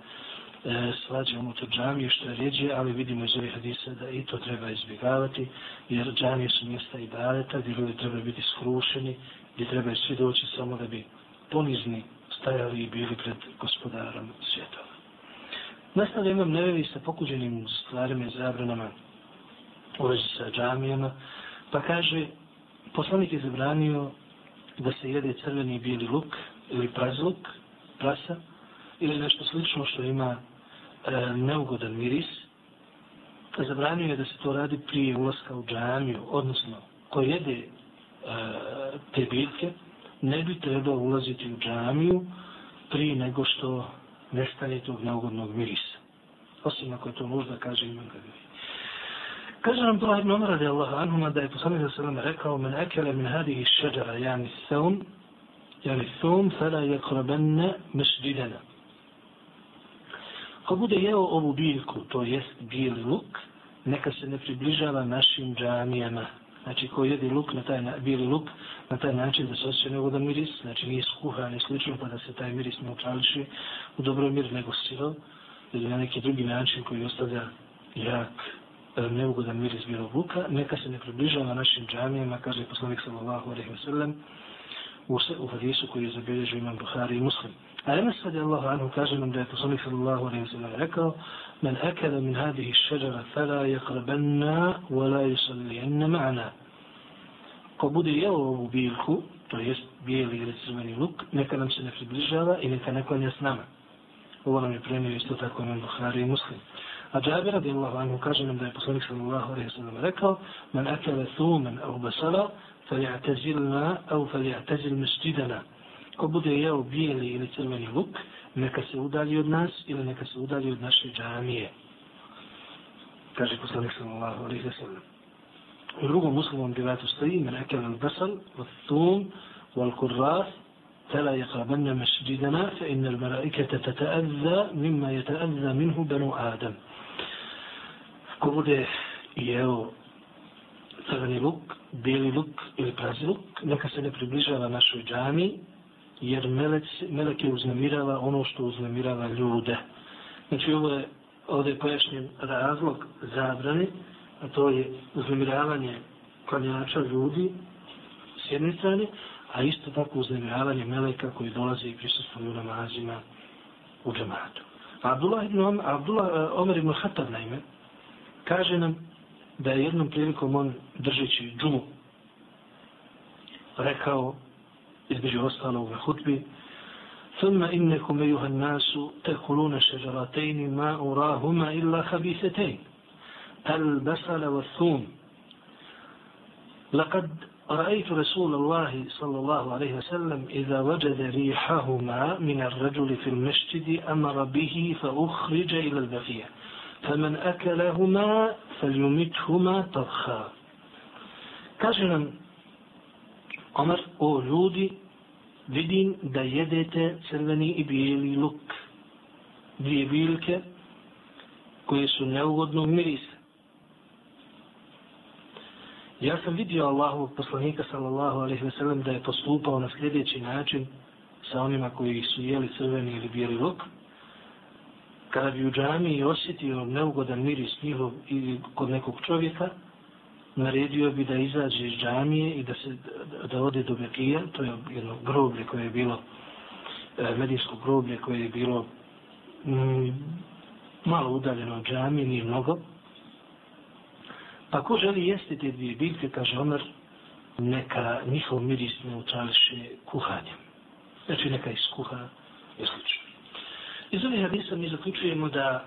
[SPEAKER 1] e, svađa unutar džamije što je rijeđe, ali vidimo iz ovih hadisa da i to treba izbjegavati, jer džamije su mjesta i baleta gdje ljudi treba biti skrušeni, gdje treba svi doći samo da bi ponizni stajali i bili pred gospodarom svjetova. Nastavlja imam nevevi sa pokuđenim stvarima i zabranama u vezi sa džamijama, pa kaže, poslanik je zabranio da se jede crveni i bijeli luk ili prazluk, prasa, ili nešto slično što ima e, neugodan miris, zabranio je da se to radi prije ulaska u džamiju, odnosno ko jede e, te biljke, ne bi trebao ulaziti u džamiju prije nego što nestane tog neugodnog mirisa. Osim ako je to možda, kaže imam ga gdje. Kaže nam to Ibn Omar radi Allah anhuma da je poslanik sa sallam rekao men ekele min hadihi šeđara jani seun, jani seun, fela je krabenne mešđidena. Ko bude jeo ovu biljku, to jest bijeli luk, neka se ne približava našim džamijama. Znači, ko jedi luk na taj, bijeli luk, na taj način da se osjeća neugodan miris, znači nije skuhan i slično, pa da se taj miris ne utrališi u dobro mir, nego silo, ili na neki drugi način koji ostavlja jak e, neugodan miris bijelog luka, neka se ne približava našim džamijama, kaže poslanik sallallahu alaihi wa sallam, u, u hadisu koji je zabilježio imam Buhari i Muslim. A Enes radi Allahu anhu kaže nam da je poslanik sallallahu alaihi sallam rekao akada min hadihi šeđara fala yakrabanna wa la yusallijenna ma'na. Ko bude jeo ovu biljku, to jest bijeli ili crveni luk, neka nam se ne približava i neka ne klanja s nama. Ovo nam je premio isto tako imam Buhari i Muslim. A Džabir radi Allahu anhu kaže nam da je poslanik sallallahu alaihi sallam rekao men akada thuman au basala فليعتزلنا أو فليعتزل مسجدنا ko bude jeo bijeli ili crveni luk, neka se udalji od nas ili neka se udalji od naše džamije. Kaže poslanik sallallahu alaihi wa sallam. U drugom muslimom rivatu stoji, men ekel al basal, wa thum, wal kurras, فلا يقربن مسجدنا فإن الملائكة تتأذى مما يتأذى منه بنو آدم. Ko bude jeo crveni luk, bijeli luk ili prazi luk, neka se ne približava našoj džami, jer melek, melek je uznemirava ono što uznemirava ljude. Znači ovo je ovdje je pojašnjen razlog zabrane, a to je uznemiravanje klanjača ljudi s jedne strane, a isto tako uznemiravanje meleka koji dolaze i prisustuju namazima u džamatu. Abdullah ibn Omer, Abdullah, e, Omer ibn Khattab naime, kaže nam da je jednom prilikom on držeći džumu rekao između ostalog na hutbi ثم إنكم أيها الناس تأكلون شجرتين ما أراهما إلا خبيثتين البصل والثوم لقد رأيت رسول الله صلى الله عليه وسلم إذا وجد ريحهما من الرجل في المسجد أمر به فأخرج إلى البقية فمن أكلهما فليمتهما طبخا Kaže nam Omar, o ljudi, vidim da jedete crveni i bijeli luk. Dvije biljke koje su neugodno mirisa. Ja sam vidio Allahu poslanika sallallahu alaihi ve sellem da je postupao na sljedeći način sa onima koji su jeli crveni ili bijeli luk. Kada bi u džamiji osjetio neugodan miris njihov ili kod nekog čovjeka, naredio bi da izađe iz džamije i da se da ode do Bekija, to je jedno groblje koje je bilo e, medijsko groblje koje je bilo mm, malo udaljeno od džamije, nije mnogo. Pa ko želi jesti te dvije biljke, kaže Omer, neka njihov miris ne utrališe kuhanjem. Znači neka iskuha i slično. Iz ovih hadisa mi zaključujemo da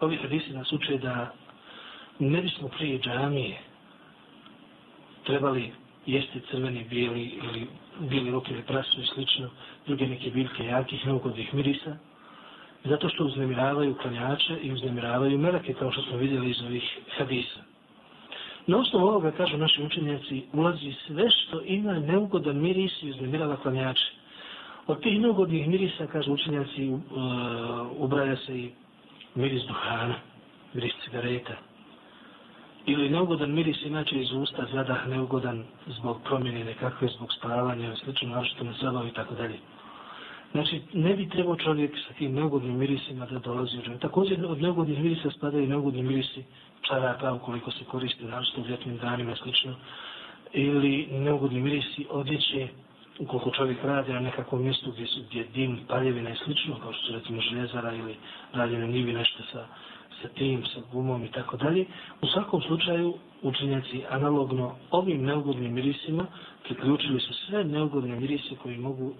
[SPEAKER 1] ovi hadisi nas uče da ne bismo prije džamije trebali jesti crveni, bijeli ili bijeli rok ili prasu i slično, druge neke biljke jakih, neugodnih mirisa, zato što uznemiravaju klanjače i uznemiravaju meleke, kao što smo vidjeli iz ovih hadisa. Na osnovu ovoga, kažu naši učenjaci, ulazi sve što ima neugodan miris i uznemirava klanjače. Od tih neugodnih mirisa, kažu učenjaci, uh, ubraja se i miris duhana, miris cigareta, ili neugodan miris inače iz usta zadah neugodan zbog promjene nekakve, zbog spavanja, slično našto na zabavi i tako dalje. Znači, ne bi trebao čovjek sa tim neugodnim mirisima da dolazi u. Također, od neugodnih mirisa spadaju neugodni mirisi čarapa, ukoliko se koristi našto u ljetnim danima, slično. Ili neugodni mirisi odjeće, ukoliko čovjek radi na nekakvom mjestu gdje, su, gdje dim, paljevina i slično, kao što su recimo željezara ili radi na njivi nešto sa sa tim, sa gumom i tako dalje. U svakom slučaju, učenjaci analogno ovim neugodnim mirisima priključili su sve neugodne mirise koji mogu,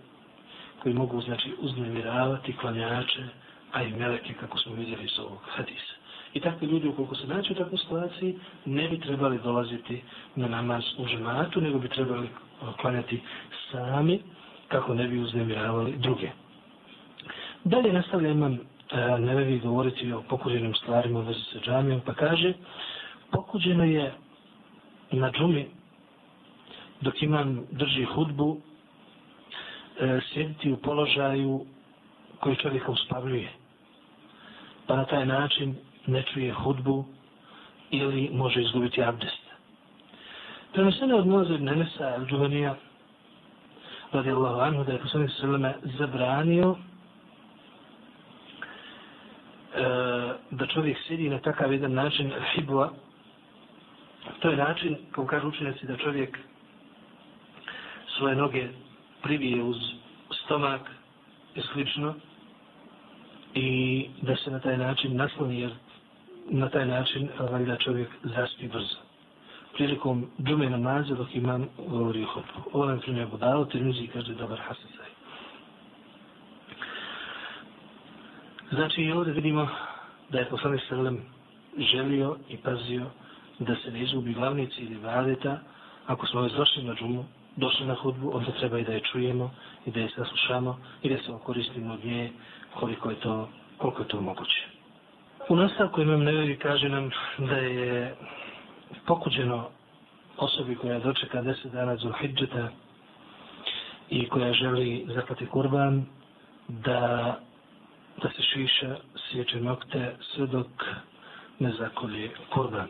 [SPEAKER 1] koji mogu znači, uznemiravati klanjače, a i meleke, kako smo vidjeli iz ovog hadisa. I takvi ljudi, ukoliko se naći u takvoj situaciji, ne bi trebali dolaziti na namaz u žematu, nego bi trebali klanjati sami, kako ne bi uznemiravali druge. Dalje nastavlja imam E, ne govoriti o pokuđenim stvarima u vezi sa džamijom, pa kaže, pokuđeno je na džumi, dok imam drži hudbu, e, sjediti u položaju koji čovjeka uspavljuje. Pa na taj način ne čuje hudbu ili može izgubiti abdest. Prenesene od Mozer Nenesa Al-đuhanija, radijallahu anhu, da je poslanik Sallame zabranio e, da čovjek sjedi na takav jedan način hibua, to je način, kao kažu učenjaci, da čovjek svoje noge privije uz stomak i slično i da se na taj način nasloni, jer na taj način valjda čovjek zaspi brzo. Prilikom džume namaza dok imam govori o hodu. Ovo nam primjer budalo, te kaže dobar hasan sajid. Znači i ovdje vidimo da je poslanik sallam želio i pazio da se ne izgubi glavnici ili vadeta. Ako smo već došli na džumu, došli na hudbu, onda treba i da je čujemo i da je saslušamo i da se koristimo od nje koliko je to, koliko je to moguće. U nastavku imam nevjeri kaže nam da je pokuđeno osobi koja dočeka deset dana Zulhidžeta i koja želi zaklati kurban da da se šiša sjeće nokte sve dok ne zakolje kurban.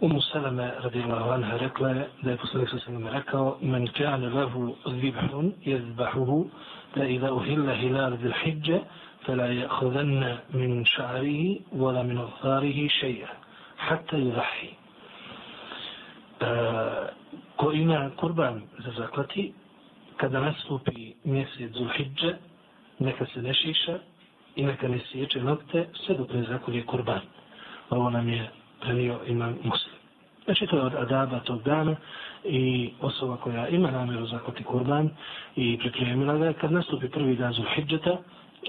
[SPEAKER 1] Umu Salame radijallahu anha rekla je da je poslanik sa sallam rekao men kane lehu zibhun jezbahuhu da ida uhilla hilal hijđe فلا يأخذن من شعره ولا من أظهاره شيئا حتى يضحي Eh, ko ima kurban za zaklati, kada nastupi mjesec Zulhidže, neka se ne šiša i neka ne sjeće nokte sve dok ne zakolje kurban. Ovo nam je prenio imam muslim. Znači to je od adaba tog dana i osoba koja ima namjeru zakoti kurban i pripremila ga kad nastupi prvi dan Zulhidžeta,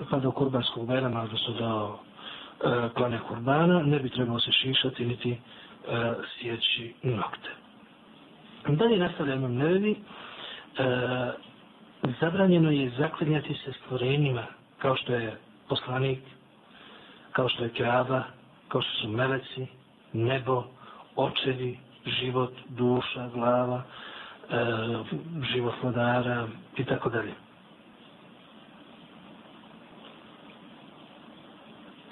[SPEAKER 1] pa do kurbanskog bajrama, odnosno do klanja kurbana, ne bi trebalo se šišati niti eh, e, sjeći nokte. Dalje nastavlja imam Nevevi, e, zabranjeno je zaklinjati se stvorenjima kao što je poslanik, kao što je krava, kao što su meleci, nebo, očevi, život, duša, glava, e, život vladara i tako dalje.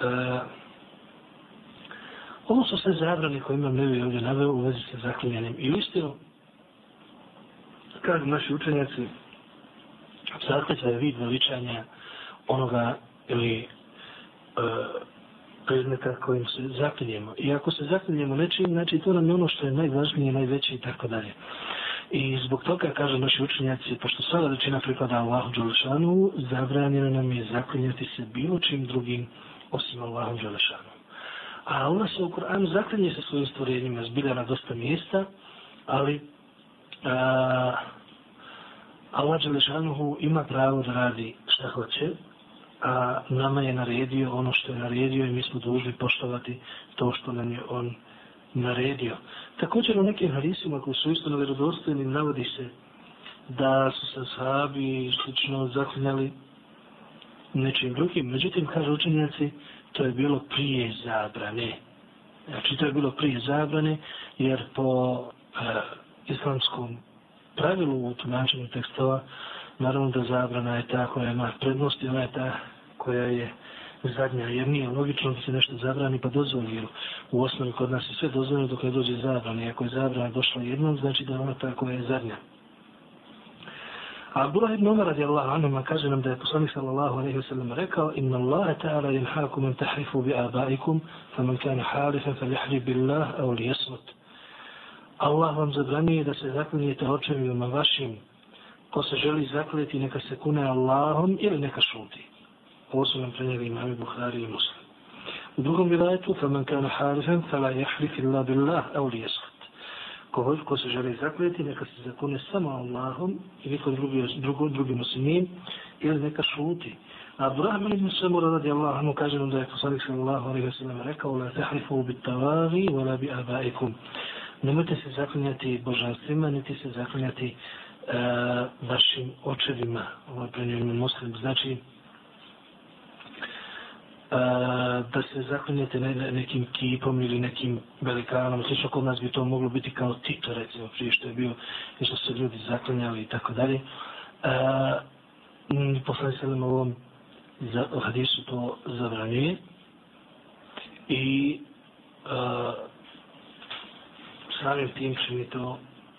[SPEAKER 1] E, ovo su sve zabrane koje imam nevi ovdje naveo u vezi sa zaklinjanjem. I istinu, kažu naši učenjaci, zakletva je vid veličanja onoga ili e, predmeta kojim se zaklinjemo. I ako se zaklinjemo nečim, znači to nam je ono što je najvažnije, najveće i tako dalje. I zbog toga, kažu naši učenjaci, pošto sva većina pripada Allahu Đelešanu, zabranjeno nam je zaklinjati se bilo čim drugim osim Allahom Đelešanu. A ona se u Koranu zaklinje sa svojim stvorenjima, zbilja na dosta mjesta, ali a, Allah Đelešanuhu ima pravo da radi šta hoće, a nama je naredio ono što je naredio i mi smo dužni poštovati to što nam je on naredio. Također u nekim hadisima koji su isto nevjerodostojni navodi se da su se sahabi slično zaklinjali nečim drugim. Međutim, kaže učenjaci, to je bilo prije zabrane. Znači, to je bilo prije zabrane, jer po e, islamskom pravilu u tumačenju tekstova, naravno da zabrana je ta koja ima prednost i ona je ta koja je zadnja, jer nije logično da se nešto zabrani pa dozvoli, jer u osnovi kod nas je sve dozvoljeno dok ne dođe zabrana. I ako je zabrana došla jednom, znači da ona ta koja je zadnja. A Abdullah ibn Umar radijallahu anhu kaže nam da je poslanik sallallahu alejhi ve sellem rekao inna Allaha ta'ala yanhaakum an tahlifu bi abaikum faman kana halifan falyahlib billah aw liyasmut. Allah vam zabranjuje da se zaklinjete očevima vašim ko se želi zakljeti neka se kune Allahom ili neka šuti. Ovo su nam prenijeli imami Bukhari i Muslim. U drugom vilajetu, فَمَنْ كَانَ حَارِفًا فَلَا يَحْلِفِ اللَّهُ بِاللَّهِ أَوْ لِيَسْخَتْ ko, ko se želi zakljeti, neka se zakune samo Allahom i nikom drugi, drugo, drugi muslimin, ili neka šuti. A Abdurrahman ibn Samura radi Allah, mu kaže nam da je poslanik sallallahu alaihi wa sallam rekao, la tahrifu bit tavagi, wala bi abaikum. Nemojte se zaklinjati božanstvima, niti se zaklinjati uh, vašim očevima, ovo je prenio muslim. Znači, e, da se zaklinjate ne, ne, nekim kipom ili nekim velikanom, slično kod nas bi to moglo biti kao Tito, recimo, prije što je bio, i što se ljudi zaklinjali i tako dalje. E, Poslani se nam ovom za, hadisu to zabranjuje i a, samim tim čini to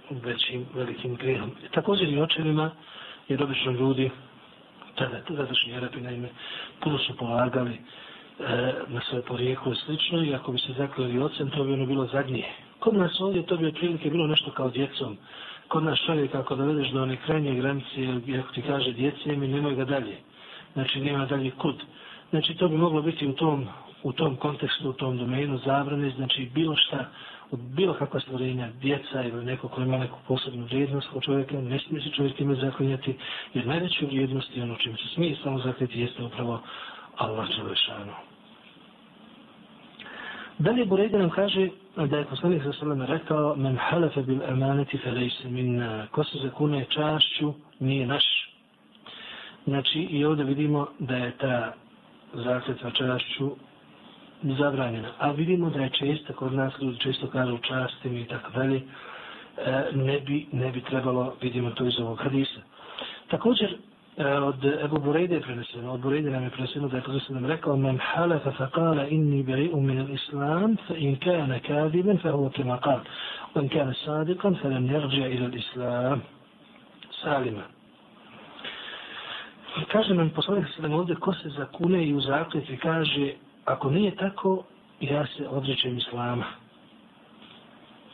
[SPEAKER 1] većim, velikim grehom. Također i očevima, jer obično ljudi tada, tadašnji Arapi, naime, puno su polagali e, na svoje porijeklo i slično, i ako bi se zakljeli ocem, to bi ono bilo zadnje. Kod nas ovdje to bi otprilike bilo nešto kao djecom. Kod nas čovjek, ako dovedeš do one krajnje granice, ako ti kaže djece, mi nemoj ga dalje. Znači, nema dalje kud. Znači, to bi moglo biti u tom, u tom kontekstu, u tom domenu zabrane, znači bilo šta, od bilo kakva stvorenja, djeca ili neko ko ima neku posebnu vrijednost kod čovjeka, ne smije se čovjek time zaklinjati, jer najveću vrijednost i ono čim se smije samo zakliti jeste upravo Allah Đelešanu. Dalje Burejda nam kaže da je poslanik sa sveme rekao men halefe bil emaneti felejse minna ko se zakune čašću nije naš. Znači i ovdje vidimo da je ta zakljetva čašću zabranjena. A vidimo da je često kod nas ljudi često kažu častim i tako dalje. E, ne bi, ne bi trebalo, vidimo to iz ovog hadisa. Također, e, od Ebu Burejde je preneseno, od Burejde nam je preneseno da je preneseno nam rekao men halefa fa kala inni beri'u min islam fa in kana kadiben fa huwa kima kal wa in kana sadikan fa lam yarđa ila islam salima kaže nam poslanik se nam ovdje ko se zakune i u zakljeti kaže ako nije tako, ja se odrećem islama.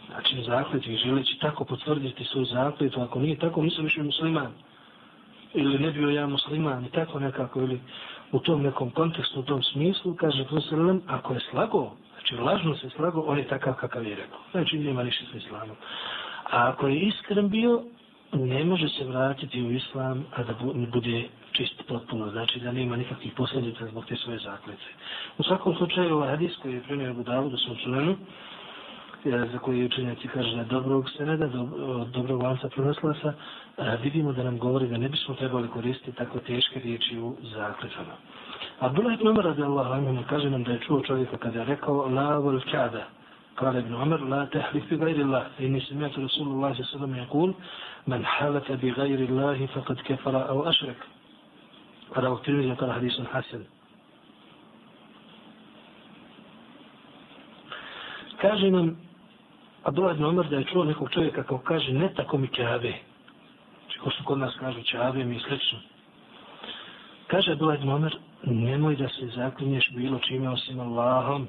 [SPEAKER 1] Znači, zakljeti, želeći tako potvrditi svoju zakljetu, ako nije tako, nisam više musliman. Ili ne bio ja musliman, i tako nekako, ili u tom nekom kontekstu, u tom smislu, kaže Prosilem, ako je slago, znači lažno se slago, on je takav kakav je rekao. Znači, nema ništa sa islamom. A ako je iskren bio, ne može se vratiti u islam, a da bude čist potpuno, znači da nema nikakvih posljedica zbog te svoje zakljece. U svakom slučaju, ovaj hadis koji je primjer Budavu da su učinjeni, za koji učenjaci kaže da dobrog seneda, do, dobrog lanca prenoslasa, vidimo da nam govori da ne bismo trebali koristiti tako teške riječi u zakljecama. Abdullah ibn Umar radijallahu anhu kaže nam da je čuo čovjeka kada je rekao la vol kada. قال ابن عمر لا تحلف بغير الله إني سمعت رسول الله صلى الله عليه وسلم يقول من حلف بغير الله فقد كفر أو أشرك رواه الترمذي وقال حديث حسن kaže nam Abdullah ibn Umar da je čuo nekog čovjeka kao kaže ne tako mi kjave. Znači ko što kod nas kažu kjave mi slično. Kaže Abdullah ibn Umar nemoj da se zaklinješ bilo čime osim Allahom.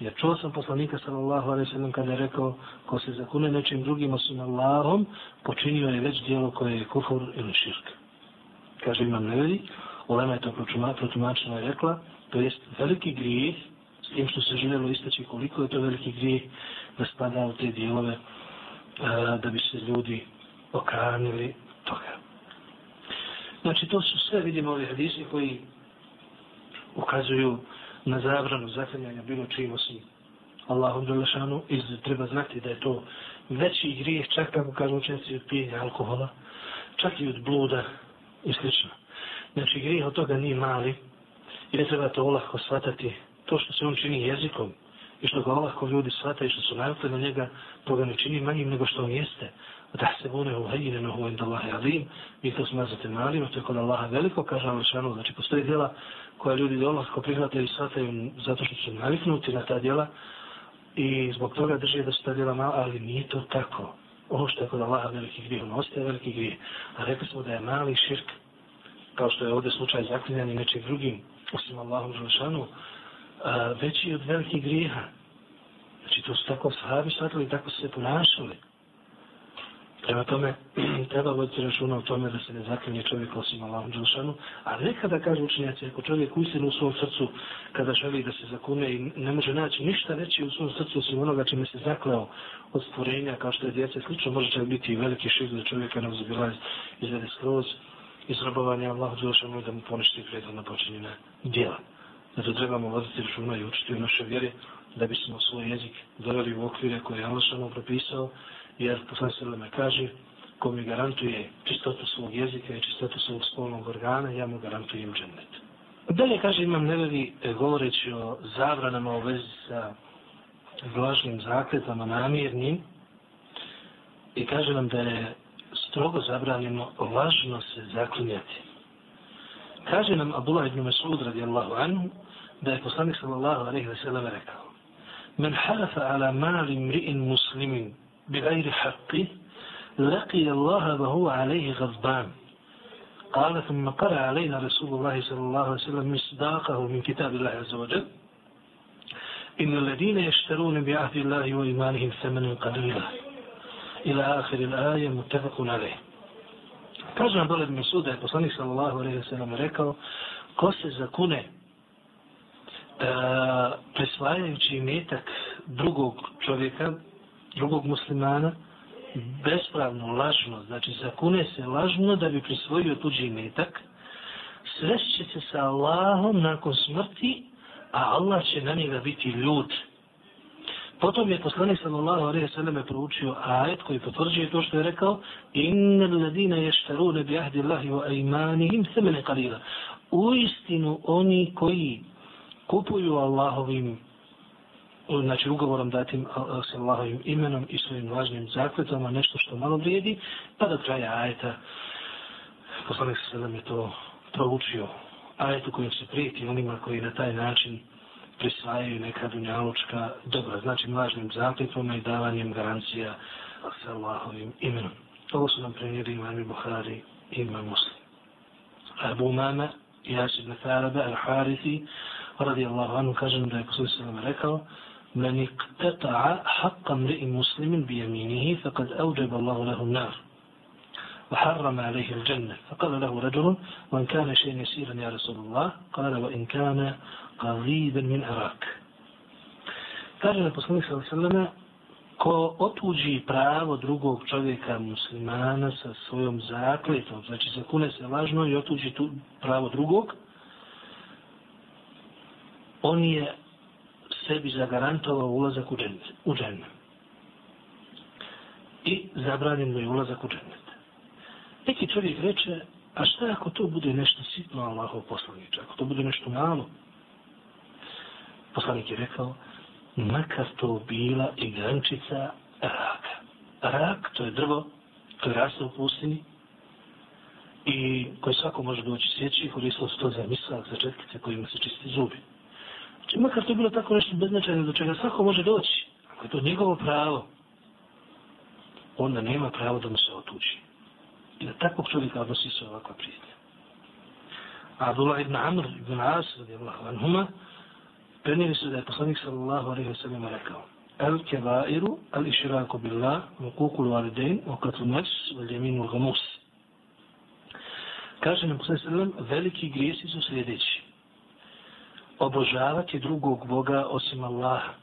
[SPEAKER 1] Jer čuo sam poslanika sallallahu alaihi sallam kada je rekao ko se zakune nečim drugim osim Allahom počinio je već dijelo koje je kufur ili širk. Kaže imam nevedi, Ulema je to protumačena i rekla, to jest veliki grijeh, s tim što se željelo istaći koliko je to veliki grijeh da spada u te dijelove e, da bi se ljudi okranili toga. Znači to su sve, vidimo ove hadise koji ukazuju na zabranu zaklanjanja bilo čim osim Allahom Đelešanu i treba znati da je to veći grijeh čak kako kažu učenci od pijenja alkohola, čak i od bluda i slično. Znači grijeh od toga nije mali i ne treba to olahko shvatati to što se on čini jezikom i što ga olahko ljudi shvataju što su navikli na njega, to ga ne čini manjim nego što on jeste. Da se vune u hajine na huvend Allahe alim, mi to smazate malim, to je kod Allaha veliko, kaže Alšanu, znači postoji djela koja ljudi olahko prihvataju i shvataju zato što su naviknuti na ta djela i zbog toga drže da su ta djela mala, ali nije to tako. Ovo što je kod Allaha veliki grijeh, on ostaje veliki grijeh. A rekli smo da je mali širk kao što je ovdje slučaj zaklinjanja nečim drugim, osim Allahu Želešanu, veći od velikih grijeha. Znači, to su tako sahabi shvatili, tako su se ponašali. Prema tome, <clears throat> treba voditi računa o tome da se ne zaklinje čovjek osim Allahom Đelšanu, a nekada kaže učenjaci, ako čovjek uistinu u svom srcu, kada želi da se zakune i ne može naći ništa veće u svom srcu osim onoga čime se zakleo od stvorenja, kao što je djece slično, može čak biti i veliki šir za čovjeka na uzbilaz izvede skroz, izrobovanja Allahu Đelešanu da mu poništi prethodno počinjene djela. Zato trebamo voditi računa i učiti u našoj vjeri da bismo svoj jezik doveli u okvire koje je Allah propisao, jer poslan se me kaže ko mi garantuje čistotu svog jezika i čistotu svog spolnog organa, ja mu garantujem džennet. Dalje kaže imam nevevi e, govoreći o zabranama u vezi sa vlažnim zakletama namjernim i kaže nam da je strogo zabranjeno lažno se zaklinjati. Kaže nam Abdullah ibn Mas'ud radijallahu anhu da je poslanik sallallahu alaihi wa sallam rekao Men halafa ala mali mri'in muslimin bi gajri haqqi لقي الله وهو عليه غضبان قال ثم قرأ علينا رسول الله صلى الله عليه وسلم مصداقه من كتاب الله عز وجل إن الذين يشترون بعهد الله وإيمانهم ثمنا قليلا ila ahir il aje mutefakun alej. Kaže nam dole Mesuda je poslanik sallallahu alaihi sallam rekao ko se zakune da presvajajući metak drugog čovjeka, drugog muslimana, bespravno, lažno, znači zakune se lažno da bi prisvojio tuđi metak, sreće se sa Allahom nakon smrti, a Allah će na njega biti ljud. Potom je poslanik sallallahu alejhi ve selleme proučio ajet koji potvrđuje to što je rekao innal ladina yashtaruna bi ahdi Allahi wa aymanihim thamanan qalila. Uistinu oni koji kupuju Allahovim znači ugovorom datim sa Allahovim imenom i svojim važnim zakletama nešto što malo vrijedi, pa do kraja ajeta poslanik sallallahu alejhi ve selleme to proučio ajetu kojim se prijeti onima koji na taj način prisvajaju neka dunjalučka dobra, znači mlažnim zaklitom i davanjem garancija sa Allahovim imenom. Ovo su nam prenijeli imami Buhari i imam Muslim. Abu Mama, Jas ibn Tharabe, Al-Harithi, radijallahu anhu, kažem da je posle se nam rekao, من اقتطع حق امرئ مسلم بيمينه فقد أوجب الله له النار وحرم عليه الجنة فقال له رجل وإن كان شيء يسيرا يا رسول الله قال وإن كان غريبا من عراق قال رسول الله صلى الله عليه ko otuđi pravo drugog čovjeka muslimana sa svojom zakletom, znači zakune se lažno i otuđi tu pravo drugog, on je sebi zagarantovao ulazak u džennet. U džennet. I zabranjen mu je ulazak u džennet. Neki čovjek reče, a šta ako to bude nešto sitno Allahov poslanič, ako to bude nešto malo, Poslanik je rekao, makar to bila i grančica raka. Rak, to je drvo, to je raste u pustini i koje svako može doći sjeći, koristilo se to za mislak, za četkice kojima se čisti zubi. Znači, makar to bilo tako nešto beznačajno do čega svako može doći, ako je to njegovo pravo, onda nema pravo da mu se otuči. I da takvog čovjeka odnosi se ovakva prijetnja. Abdullah ibn Amr ibn As, radijallahu anhuma, prenijeli su da je poslanik sallallahu alaihi wa sallam rekao El kebairu, al iširaku billah, u kukulu alidein, u katlu nefs, u ljeminu gamus. Kaže nam poslanik sallam, veliki grijesi su sljedeći. Obožavati drugog Boga osim Allaha.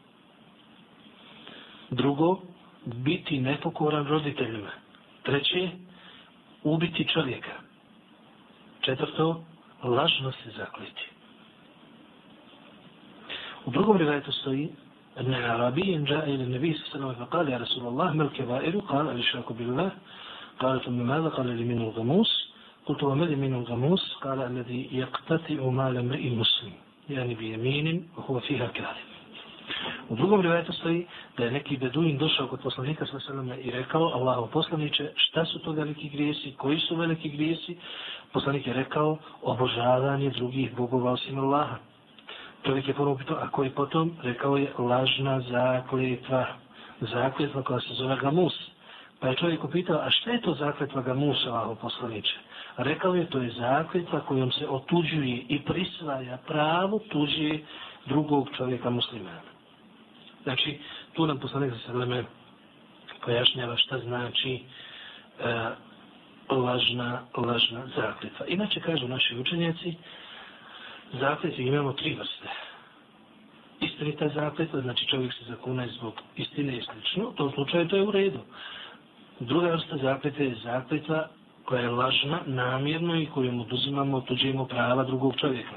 [SPEAKER 1] Drugo, biti nepokoran roditeljima. Treće, ubiti čovjeka. Četvrto, lažno se zakliti. U drugom rivajetu stoji أن عربيا جاء إلى النبي صلى الله عليه وسلم فقال يا رسول الله ما الكبائر قال الإشراك بالله قال ثم ماذا قال اليمين الغموس قلت وما اليمين الغموس قال الذي يقتطع مال امرئ مسلم يعني بيمين وهو فيها كاذب U drugom rivajetu stoji da je neki beduin došao kod poslanika sa selama i rekao Allahu poslaniče šta su to veliki grijesi, koji su veliki grijesi? Poslanik je rekao obožavanje drugih bogova osim Allaha. Čovjek je prvo pitao, a koji potom? Rekao je lažna zakljetva. Zakljetva koja se zove gamus. Pa je čovjek upitao, a šta je to zakljetva gamusa, Allahu poslaniče? Rekao je, to je zakljetva kojom se otuđuje i prisvaja pravo tuđe drugog čovjeka muslimana. Znači, tu nam poslanik za sveme pojašnjava šta znači e, lažna, lažna zakljetva. Inače, kažu naši učenjaci, zakljetve imamo tri vrste. Istinita zakljetva, znači čovjek se zakuna zbog istine i slično, u tom slučaju to je u redu. Druga vrsta zakljetve je zakljetva koja je lažna, namjerno i kojom oduzimamo, tuđemo prava drugog čovjeka.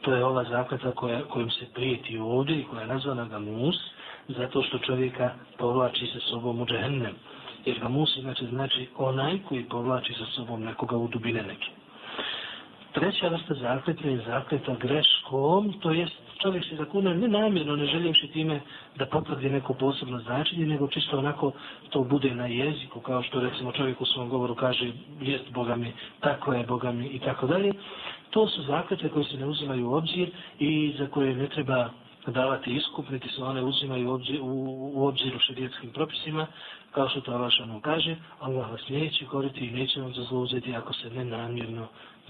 [SPEAKER 1] To je ova zakljetva koja, kojom se prijeti ovdje i koja je nazvana gamus, zato što čovjeka povlači sa sobom u džehennem. Jer gamus inače znači onaj koji povlači sa sobom nekoga u dubine neke. Treća vrsta zakletve je zakletva greškom, to jest čovjek se zakune ne namjerno, ne željevši time da potvrdi neko posebno značenje, nego čisto onako to bude na jeziku, kao što recimo čovjek u svom govoru kaže jest Boga mi, tako je Boga mi i tako dalje. To su zakletve koje se ne uzimaju u obzir i za koje ne treba davati iskup, niti se one uzimaju u obzir u, u, obzir u šarijetskim propisima, kao što to Allah kaže, Allah vas neće koriti i neće vam zazluzeti ako se ne namjerno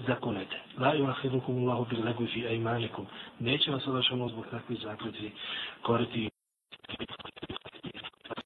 [SPEAKER 1] zakonete. La yuahidukum Allahu bil lagwi fi aymanikum. Neće vas Allah zbog takvih zakletvi koriti